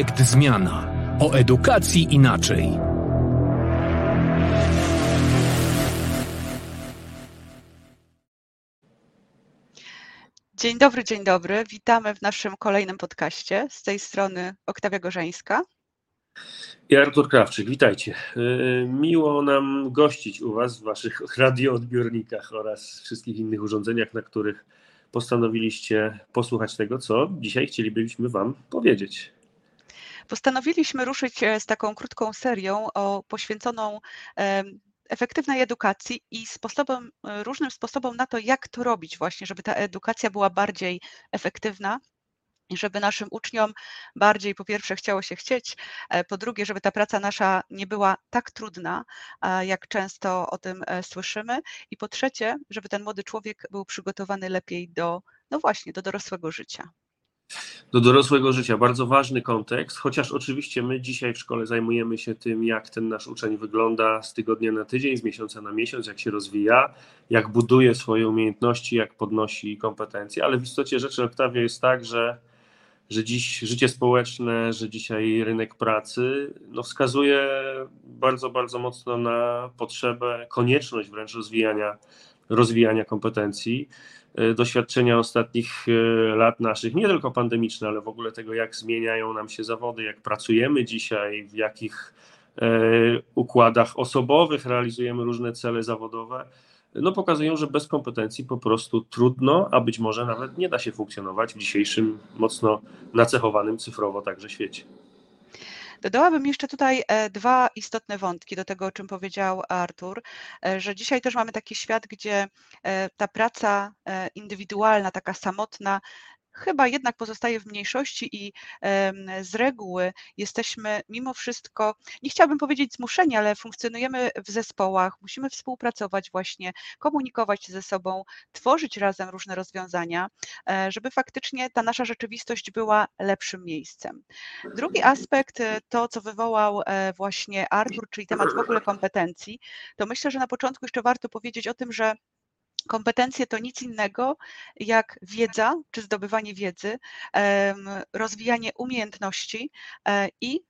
Projekt Zmiana. O edukacji inaczej. Dzień dobry, dzień dobry. Witamy w naszym kolejnym podcaście. Z tej strony Oktawia Gorzeńska. I Artur Krawczyk, witajcie. Y, miło nam gościć u Was w Waszych radioodbiornikach oraz wszystkich innych urządzeniach, na których postanowiliście posłuchać tego, co dzisiaj chcielibyśmy Wam powiedzieć. Postanowiliśmy ruszyć e, z taką krótką serią o poświęconą efektywnej edukacji i sposobem, e, różnym sposobom na to, jak to robić właśnie, żeby ta edukacja była bardziej efektywna i żeby naszym uczniom bardziej po pierwsze chciało się chcieć, e, po drugie, żeby ta praca nasza nie była tak trudna, jak często o tym słyszymy i po trzecie, żeby ten młody człowiek był przygotowany lepiej do, no właśnie, do dorosłego życia do dorosłego życia. Bardzo ważny kontekst, chociaż oczywiście my dzisiaj w szkole zajmujemy się tym, jak ten nasz uczeń wygląda z tygodnia na tydzień, z miesiąca na miesiąc, jak się rozwija, jak buduje swoje umiejętności, jak podnosi kompetencje, ale w istocie rzeczy Oktawia jest tak, że, że dziś życie społeczne, że dzisiaj rynek pracy no wskazuje bardzo, bardzo mocno na potrzebę, konieczność wręcz rozwijania, rozwijania kompetencji. E, doświadczenia ostatnich e, lat naszych, nie tylko pandemiczne, ale w ogóle tego, jak zmieniają nam się zawody, jak pracujemy dzisiaj, w jakich e, układach osobowych realizujemy różne cele zawodowe, no pokazują, że bez kompetencji po prostu trudno, a być może nawet nie da się funkcjonować w dzisiejszym mocno nacechowanym cyfrowo także świecie. Dodałabym jeszcze tutaj e, dwa istotne wątki do tego, o czym powiedział Artur, e, że dzisiaj też mamy taki świat, gdzie e, ta praca indywidualna, taka samotna, chyba jednak pozostaje w mniejszości i z reguły jesteśmy mimo wszystko, nie chciałabym powiedzieć zmuszeni, ale funkcjonujemy w zespołach, musimy współpracować właśnie, komunikować się ze sobą, tworzyć razem różne rozwiązania, e, żeby faktycznie ta nasza rzeczywistość była lepszym miejscem. Drugi aspekt, e, to co wywołał e, właśnie Artur, czyli temat w ogóle kompetencji, to myślę, że na początku jeszcze warto powiedzieć o tym, że Kompetencje to nic innego jak wiedza czy zdobywanie wiedzy, rozwijanie umiejętności e, i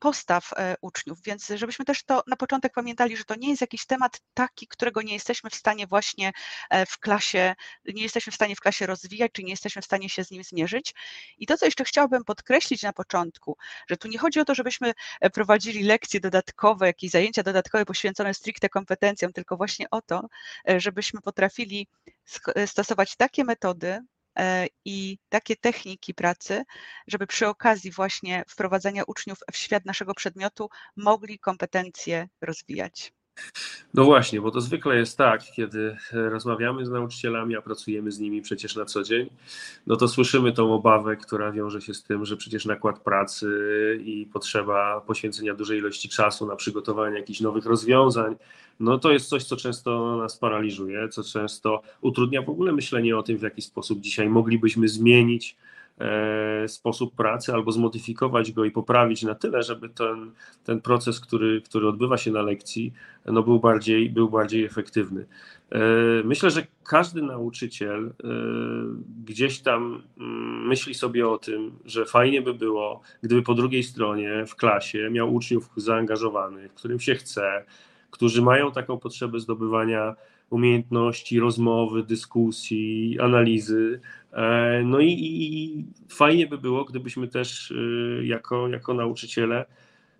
postaw e, uczniów, więc żebyśmy też to na początek pamiętali, że to nie jest jakiś temat taki, którego nie jesteśmy w stanie właśnie e, w klasie, nie jesteśmy w stanie w klasie rozwijać, czy nie jesteśmy w stanie się z nim zmierzyć. I to, co jeszcze chciałabym podkreślić na początku, że tu nie chodzi o to, żebyśmy e, prowadzili lekcje dodatkowe, jakieś zajęcia dodatkowe poświęcone stricte kompetencjom, tylko właśnie o to, żebyśmy potrafili stosować takie metody, i takie techniki pracy, żeby przy okazji właśnie wprowadzania uczniów w świat naszego przedmiotu mogli kompetencje rozwijać. No właśnie, bo to zwykle jest tak, kiedy rozmawiamy z nauczycielami, a pracujemy z nimi przecież na co dzień, no to słyszymy tą obawę, która wiąże się z tym, że przecież nakład pracy i potrzeba poświęcenia dużej ilości czasu na przygotowanie jakichś nowych rozwiązań, no to jest coś, co często nas paraliżuje, co często utrudnia w ogóle myślenie o tym, w jaki sposób dzisiaj moglibyśmy zmienić E, sposób pracy albo zmodyfikować go i poprawić na tyle, żeby ten, ten proces, który, który odbywa się na lekcji, no był, bardziej, był bardziej efektywny. E, myślę, że każdy nauczyciel e, gdzieś tam mm, myśli sobie o tym, że fajnie by było, gdyby po drugiej stronie w klasie miał uczniów zaangażowanych, którym się chce, którzy mają taką potrzebę zdobywania umiejętności rozmowy, dyskusji, analizy. E, no i, i, fajnie by było, gdybyśmy też e, jako, jako nauczyciele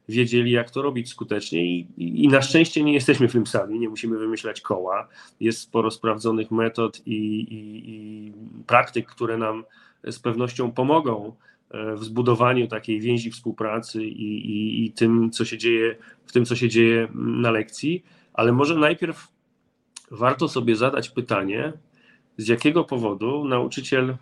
wiedzieli, jak to robić skutecznie I, i, na szczęście nie jesteśmy w tym sami, nie musimy wymyślać koła. Jest sporo sprawdzonych metod i, i praktyk, które nam z pewnością pomogą e, w zbudowaniu takiej więzi współpracy i, i tym, co się dzieje, w tym, co się dzieje na lekcji, ale może najpierw warto sobie zadać pytanie, z jakiego powodu nauczyciel,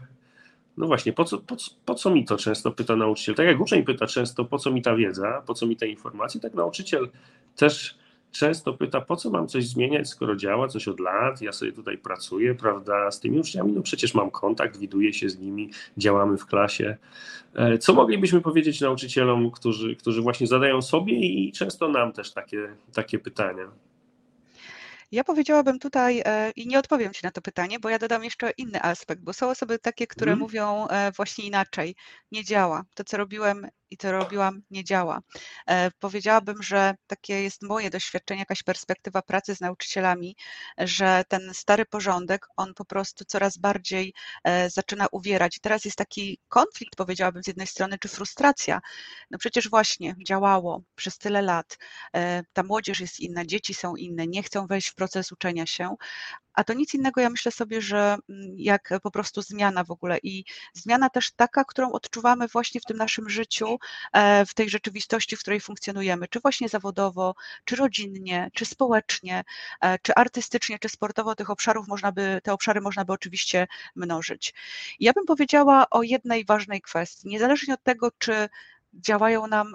no właśnie, po co, po, po co mi to często pyta nauczyciel? Tak jak uczeń pyta często, po co mi ta wiedza, po co mi te informacje, tak nauczyciel też często pyta, po co mam coś zmieniać, skoro działa coś od lat, ja sobie tutaj pracuję, prawda, z tymi uczniami, no przecież mam kontakt, widuję się z nimi, działamy w klasie. E, co moglibyśmy powiedzieć nauczycielom, którzy, którzy właśnie zadają sobie i często nam też takie, takie pytania? Ja powiedziałabym tutaj e, i nie odpowiem Ci na to pytanie, bo ja dodam jeszcze inny aspekt, bo są osoby takie, które mm. mówią e, właśnie inaczej. Nie działa. To, co robiłem, i co robiłam, nie działa. E, powiedziałabym, że takie jest moje doświadczenie, jakaś perspektywa pracy z nauczycielami, że ten stary porządek, on po prostu coraz bardziej e, zaczyna uwierać. I teraz jest taki konflikt, powiedziałabym, z jednej strony, czy frustracja. No przecież właśnie działało przez tyle lat. E, ta młodzież jest inna, dzieci są inne, nie chcą wejść w proces uczenia się, a to nic innego, ja myślę sobie, że mm, jak po prostu zmiana w ogóle. I zmiana też taka, którą odczuwamy właśnie w tym naszym życiu, e, w tej rzeczywistości, w której funkcjonujemy, czy właśnie zawodowo, czy rodzinnie, czy społecznie, e, czy artystycznie, czy sportowo, tych obszarów można by, te obszary można by oczywiście mnożyć. Ja bym powiedziała o jednej ważnej kwestii, niezależnie od tego, czy działają nam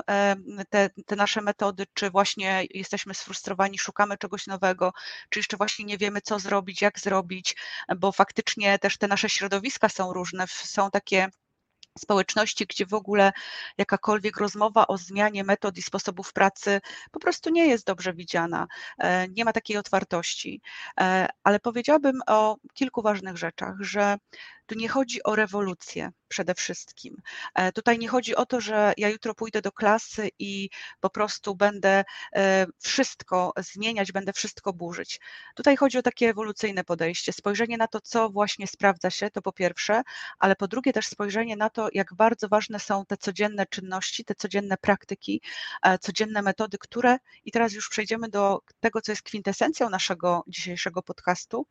te, te, nasze metody, czy właśnie jesteśmy sfrustrowani, szukamy czegoś nowego, czy jeszcze właśnie nie wiemy, co zrobić, jak zrobić, bo faktycznie też te nasze środowiska są różne, są takie społeczności, gdzie w ogóle jakakolwiek rozmowa o zmianie metod i sposobów pracy po prostu nie jest dobrze widziana, e, nie ma takiej otwartości. E, ale powiedziałabym o kilku ważnych rzeczach, że tu nie chodzi o rewolucję przede wszystkim. E, tutaj nie chodzi o to, że ja jutro pójdę do klasy i po prostu będę e, wszystko zmieniać, będę wszystko burzyć. Tutaj chodzi o takie ewolucyjne podejście, spojrzenie na to, co właśnie sprawdza się, to po pierwsze, ale po drugie też spojrzenie na to, jak bardzo ważne są te codzienne czynności, te codzienne praktyki, e, codzienne metody, które, i teraz już przejdziemy do tego, co jest kwintesencją naszego dzisiejszego podcastu,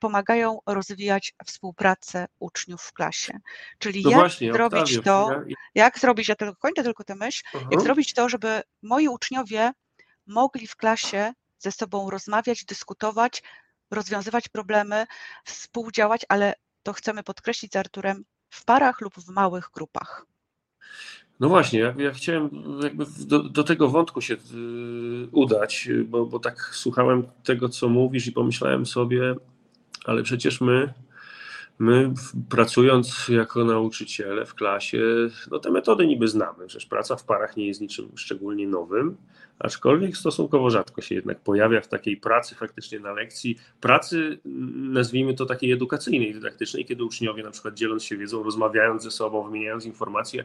pomagają rozwijać współpracę uczniów w klasie. Czyli no jak właśnie, zrobić to, ja... jak zrobić, ja tylko kończę tylko tę myśl, uh -huh. jak zrobić to, żeby moi uczniowie mogli w klasie ze sobą rozmawiać, dyskutować, rozwiązywać problemy, współdziałać, ale to chcemy podkreślić z Arturem w parach lub w małych grupach. No właśnie, ja, ja chciałem jakby do, do, tego wątku się y, udać, bo, bo tak słuchałem tego, co mówisz i pomyślałem sobie, ale przecież my, my pracując jako nauczyciele w klasie, no te metody niby znamy, przecież praca w parach nie jest niczym szczególnie nowym, aczkolwiek stosunkowo rzadko się jednak pojawia w takiej pracy faktycznie na lekcji, pracy nazwijmy to takiej edukacyjnej, dydaktycznej, kiedy uczniowie na przykład dzieląc się wiedzą, rozmawiając ze sobą, wymieniając informacje,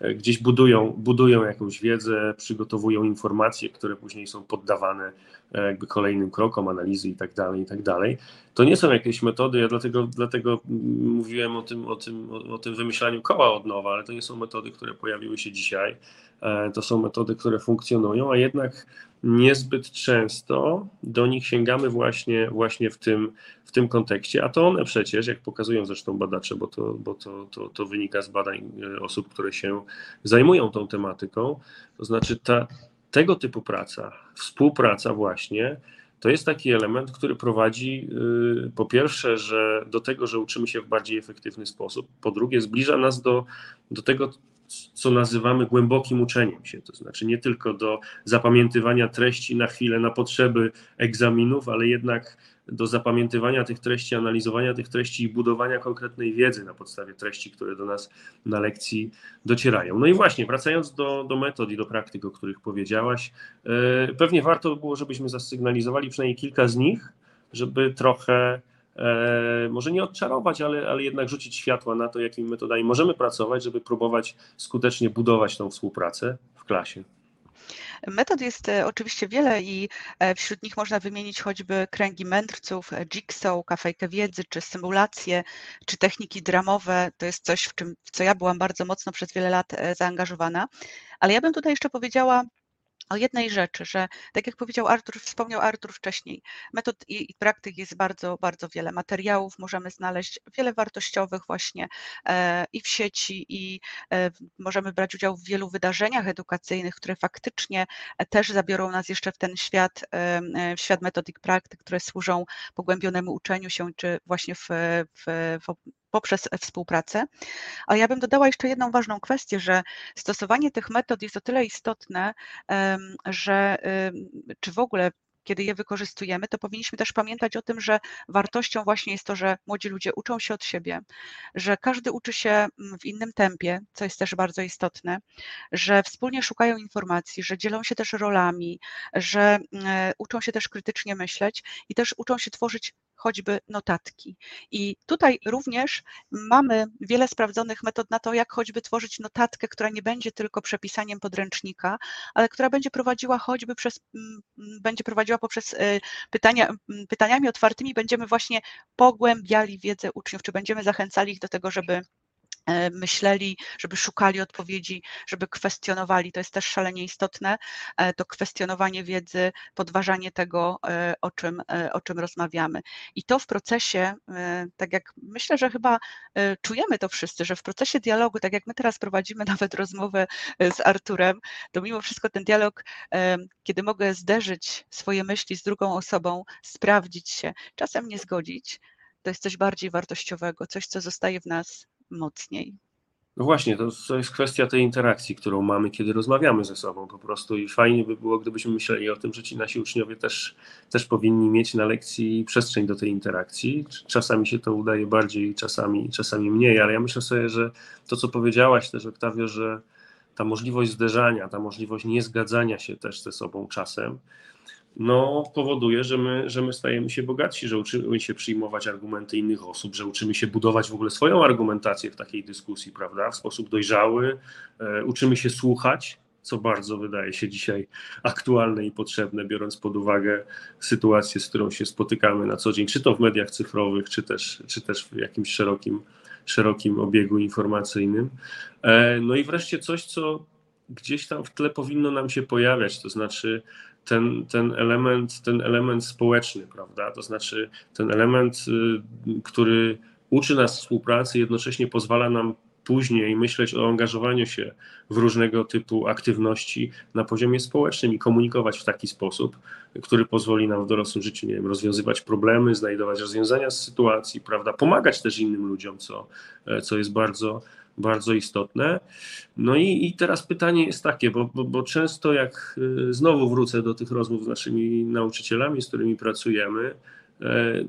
e, gdzieś budują, budują jakąś wiedzę, przygotowują informacje, które później są poddawane e, jakby kolejnym krokom analizy i tak dalej, i tak dalej. To nie są jakieś metody, ja dlatego, dlatego mówiłem o tym, o, tym, o tym wymyślaniu koła od nowa, ale to nie są metody, które pojawiły się dzisiaj. E, to są metody, które funkcjonują, a jednak niezbyt często do nich sięgamy właśnie, właśnie w, tym, w tym kontekście, a to one przecież, jak pokazują zresztą badacze, bo to, bo to, to, to wynika z badań e, osób, które się zajmują tą tematyką, to znaczy ta, tego typu praca, współpraca właśnie, to jest taki element, który prowadzi y, po pierwsze, że do tego, że uczymy się w bardziej efektywny sposób, po drugie zbliża nas do, do tego, co nazywamy głębokim uczeniem się, to znaczy nie tylko do zapamiętywania treści na chwilę, na potrzeby egzaminów, ale jednak do zapamiętywania tych treści, analizowania tych treści i budowania konkretnej wiedzy na podstawie treści, które do nas na lekcji docierają. No i właśnie, wracając do, do metod i do praktyk, o których powiedziałaś, e, pewnie warto by było, żebyśmy zasygnalizowali przynajmniej kilka z nich, żeby trochę może nie odczarować, ale, ale jednak rzucić światła na to, jakimi metodami możemy pracować, żeby próbować skutecznie budować tą współpracę w klasie. Metod jest e, oczywiście wiele i e, wśród nich można wymienić choćby kręgi mędrców, jigsaw, kafejkę wiedzy, czy symulacje, czy techniki dramowe. To jest coś, w, czym, w co ja byłam bardzo mocno przez wiele lat zaangażowana. Ale ja bym tutaj jeszcze powiedziała o jednej rzeczy, że tak jak powiedział Artur, wspomniał Artur wcześniej, metod i, i, praktyk jest bardzo, bardzo wiele. Materiałów możemy znaleźć, wiele wartościowych właśnie e, i w sieci, i e, możemy brać udział w wielu wydarzeniach edukacyjnych, które faktycznie e, też zabiorą nas jeszcze w ten świat, e, w świat metodyk praktyk, które służą pogłębionemu uczeniu się, czy właśnie w, w, w poprzez współpracę. A ja bym dodała jeszcze jedną ważną kwestię, że stosowanie tych metod jest o tyle istotne, że czy w ogóle kiedy je wykorzystujemy, to powinniśmy też pamiętać o tym, że wartością właśnie jest to, że młodzi ludzie uczą się od siebie, że każdy uczy się mm, w innym tempie, co jest też bardzo istotne, że wspólnie szukają informacji, że dzielą się też rolami, że mm, e, uczą się też krytycznie myśleć i też uczą się tworzyć choćby notatki. I tutaj również mamy wiele sprawdzonych metod na to, jak choćby tworzyć notatkę, która nie będzie tylko przepisaniem podręcznika, ale która będzie prowadziła choćby przez, będzie prowadziła poprzez y, pytania, pytaniami otwartymi, będziemy właśnie pogłębiali wiedzę uczniów, czy będziemy zachęcali ich do tego, żeby myśleli, żeby szukali odpowiedzi, żeby kwestionowali. To jest też szalenie istotne, e, to kwestionowanie wiedzy, podważanie tego, e, o czym, o czym rozmawiamy. I to w procesie, tak jak myślę, że chyba czujemy to wszyscy, że w procesie dialogu, tak jak my teraz prowadzimy nawet rozmowę z Arturem, to mimo wszystko ten dialog, kiedy mogę zderzyć swoje myśli z drugą osobą, sprawdzić się, czasem nie zgodzić, to jest coś bardziej wartościowego, coś, co zostaje w nas mocniej. No właśnie, to, jest kwestia tej interakcji, którą mamy, kiedy rozmawiamy ze sobą po prostu i fajnie by było, gdybyśmy myśleli o tym, że ci nasi uczniowie też, też powinni mieć na lekcji przestrzeń do tej interakcji. Czasami się to udaje bardziej, czasami, czasami mniej, ale ja myślę sobie, że to, co powiedziałaś też, Oktawio, że ta możliwość zderzania, ta możliwość niezgadzania się też ze sobą czasem, no, powoduje, że my, że my stajemy się bogatsi, że uczymy się przyjmować argumenty innych osób, że uczymy się budować w ogóle swoją argumentację w takiej dyskusji, prawda, w sposób dojrzały, e, uczymy się słuchać, co bardzo wydaje się dzisiaj aktualne i potrzebne, biorąc pod uwagę sytuację, z którą się spotykamy na co dzień, czy to w mediach cyfrowych, czy też, czy też w jakimś szerokim, szerokim obiegu informacyjnym. E, no i wreszcie coś, co gdzieś tam w tle powinno nam się pojawiać, to znaczy ten, ten, element, ten element społeczny, prawda? To znaczy ten element, y, który uczy nas współpracy, jednocześnie pozwala nam później myśleć o angażowaniu się w różnego typu aktywności na poziomie społecznym i komunikować w taki sposób, który pozwoli nam w dorosłym życiu, nie wiem, rozwiązywać problemy, znajdować rozwiązania z sytuacji, prawda, pomagać też innym ludziom, co, e, co jest bardzo, bardzo istotne. No i, i teraz pytanie jest takie, bo, bo, bo, często jak y, znowu wrócę do tych rozmów z naszymi nauczycielami, z którymi pracujemy, e,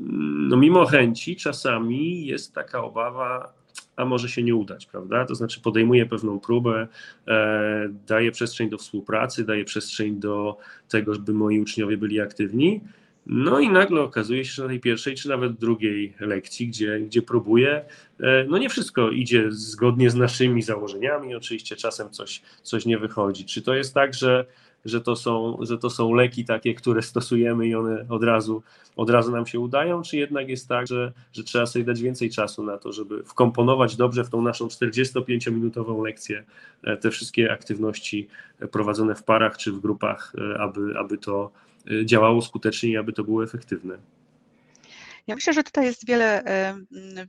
no mimo chęci czasami jest taka obawa, a może się nie udać, prawda? To znaczy podejmuje pewną próbę, e, daje przestrzeń do współpracy, daje przestrzeń do tego, żeby moi uczniowie byli aktywni, no i nagle okazuje się, że na tej pierwszej czy nawet drugiej lekcji, gdzie, gdzie próbuję, e, no nie wszystko idzie zgodnie z naszymi założeniami, oczywiście czasem coś, coś nie wychodzi. Czy to jest tak, że, że, to są, że to są leki takie, które stosujemy i one od razu, od razu nam się udają, czy jednak jest tak, że, że trzeba sobie dać więcej czasu na to, żeby wkomponować dobrze w tą naszą 45-minutową lekcję e, te wszystkie aktywności prowadzone w parach czy w grupach, e, aby, aby to działało skutecznie i aby to było efektywne. Ja myślę, że tutaj jest wiele,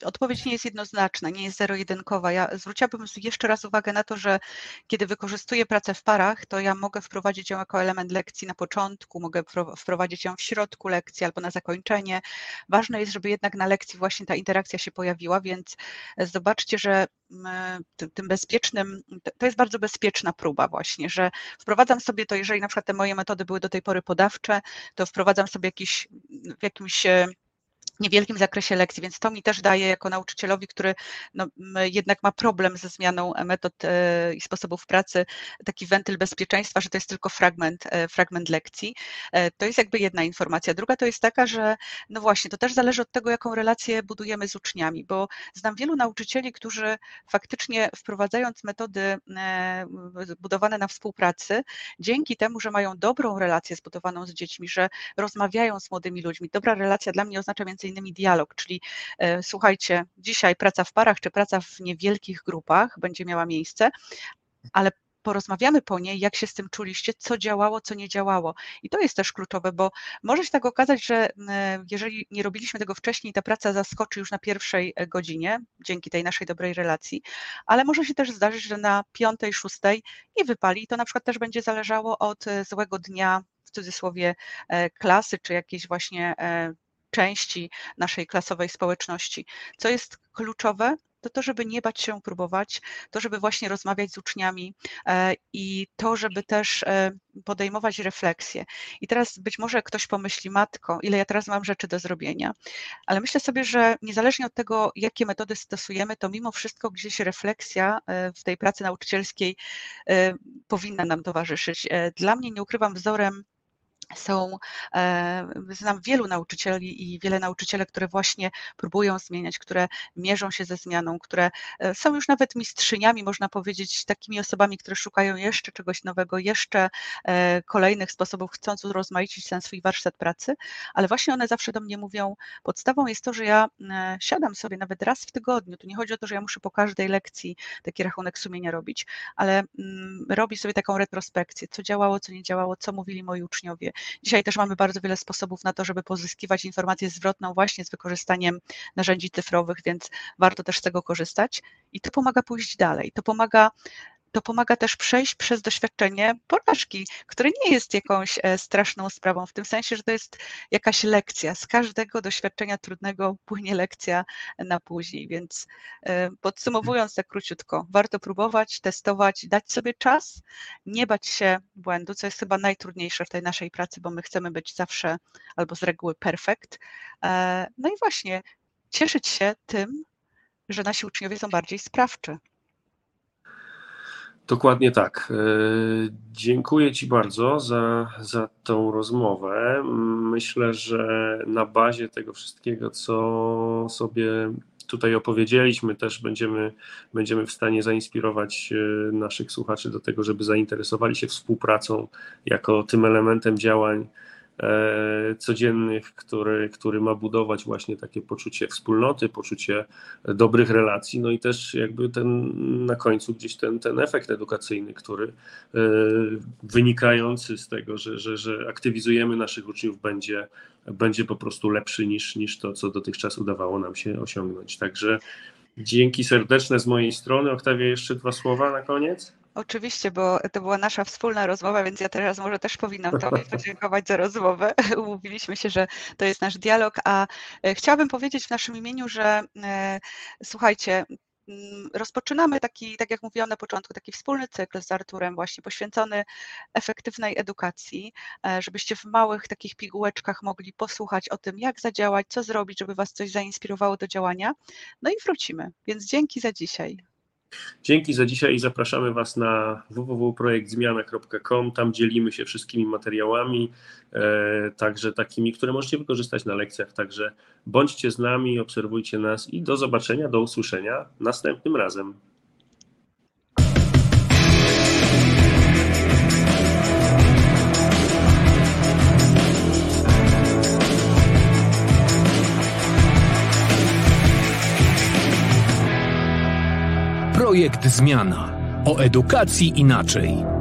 odpowiedź nie jest jednoznaczna, nie jest zero-jedynkowa. Ja zwróciłabym jeszcze raz uwagę na to, że kiedy wykorzystuję pracę w parach, to ja mogę wprowadzić ją jako element lekcji na początku, mogę wprowadzić ją w środku lekcji albo na zakończenie. Ważne jest, żeby jednak na lekcji właśnie ta interakcja się pojawiła, więc e, zobaczcie, że tym bezpiecznym, to jest bardzo bezpieczna próba właśnie, że wprowadzam sobie to, jeżeli na przykład te moje metody były do tej pory podawcze, to wprowadzam sobie jakiś, w jakimś e, niewielkim zakresie lekcji, więc to mi też daje jako nauczycielowi, który no, jednak ma problem ze zmianą metod e, i sposobów pracy, taki wentyl bezpieczeństwa, że to jest tylko fragment, e, fragment lekcji. E, to jest jakby jedna informacja. Druga to jest taka, że no właśnie, to też zależy od tego, jaką relację budujemy z uczniami, bo znam wielu nauczycieli, którzy faktycznie wprowadzając metody budowane na współpracy, dzięki temu, że mają dobrą relację zbudowaną z dziećmi, że rozmawiają z młodymi ludźmi, dobra relacja dla mnie oznacza między innymi dialog, czyli e, słuchajcie, dzisiaj praca w parach czy praca w niewielkich grupach będzie miała miejsce, ale porozmawiamy po niej, jak się z tym czuliście, co działało, co nie działało. I to jest też kluczowe, bo może się tak okazać, że e, jeżeli nie robiliśmy tego wcześniej, ta praca zaskoczy już na pierwszej e, godzinie, dzięki tej naszej dobrej relacji, ale może się też zdarzyć, że na piątej, szóstej nie wypali. I to na przykład też będzie zależało od złego dnia, w cudzysłowie, klasy, czy jakiejś właśnie części naszej klasowej społeczności. Co jest kluczowe, to to, żeby nie bać się próbować, to, żeby właśnie rozmawiać z uczniami e, i to, żeby też e, podejmować refleksje. I teraz być może ktoś pomyśli, matko, ile ja teraz mam rzeczy do zrobienia, ale myślę sobie, że niezależnie od tego, jakie metody stosujemy, to mimo wszystko gdzieś refleksja e, w tej pracy nauczycielskiej powinna nam towarzyszyć. Dla mnie, nie ukrywam, wzorem są, e, znam wielu nauczycieli i wiele nauczyciele, które właśnie próbują zmieniać, które mierzą się ze zmianą, które e, są już nawet mistrzyniami, można powiedzieć, takimi osobami, które szukają jeszcze czegoś nowego, jeszcze e, kolejnych sposobów, chcąc urozmaicić ten swój warsztat pracy, ale właśnie one zawsze do mnie mówią, podstawą jest to, że ja siadam sobie nawet raz w tygodniu, tu nie chodzi o to, że ja muszę po każdej lekcji taki rachunek sumienia robić, ale mm, robię sobie taką retrospekcję, co działało, co nie działało, co mówili moi uczniowie, Dzisiaj też mamy bardzo wiele sposobów na to, żeby pozyskiwać informację zwrotną właśnie z wykorzystaniem narzędzi cyfrowych, więc warto też z tego korzystać i to pomaga pójść dalej. To pomaga to pomaga też przejść przez doświadczenie porażki, które nie jest jakąś e, straszną sprawą, w tym sensie, że to jest jakaś lekcja. Z każdego doświadczenia trudnego płynie lekcja na później. Więc e, podsumowując tak króciutko, warto próbować, testować, dać sobie czas, nie bać się błędu, co jest chyba najtrudniejsze w tej naszej pracy, bo my chcemy być zawsze albo z reguły perfekt. E, no i właśnie cieszyć się tym, że nasi uczniowie są bardziej sprawczy. Dokładnie tak. E, dziękuję Ci bardzo za, za tą rozmowę. Myślę, że na bazie tego wszystkiego, co sobie tutaj opowiedzieliśmy, też będziemy, będziemy w stanie zainspirować e, naszych słuchaczy do tego, żeby zainteresowali się współpracą jako tym elementem działań codziennych, który, który ma budować właśnie takie poczucie wspólnoty, poczucie dobrych relacji, no i też jakby ten na końcu gdzieś ten, ten efekt edukacyjny, który e, wynikający z tego, że, że, że aktywizujemy naszych uczniów będzie, będzie po prostu lepszy niż, niż to, co dotychczas udawało nam się osiągnąć. Także dzięki serdeczne z mojej strony. Oktawia, jeszcze dwa słowa na koniec. Oczywiście, bo to była nasza wspólna rozmowa, więc ja teraz może też powinnam Tobie podziękować za rozmowę. Umówiliśmy się, że to jest nasz dialog, a e, chciałabym powiedzieć w naszym imieniu, że e, słuchajcie, mm, rozpoczynamy taki, tak jak mówiłam na początku, taki wspólny cykl z Arturem właśnie poświęcony efektywnej edukacji, e, żebyście w małych takich pigułeczkach mogli posłuchać o tym, jak zadziałać, co zrobić, żeby Was coś zainspirowało do działania. No i wrócimy. Więc dzięki za dzisiaj. Dzięki za dzisiaj i zapraszamy Was na www.projektzmiana.com. Tam dzielimy się wszystkimi materiałami, e, także takimi, które możecie wykorzystać na lekcjach. Także bądźcie z nami, obserwujcie nas i do zobaczenia, do usłyszenia następnym razem. Projekt Zmiana o edukacji inaczej.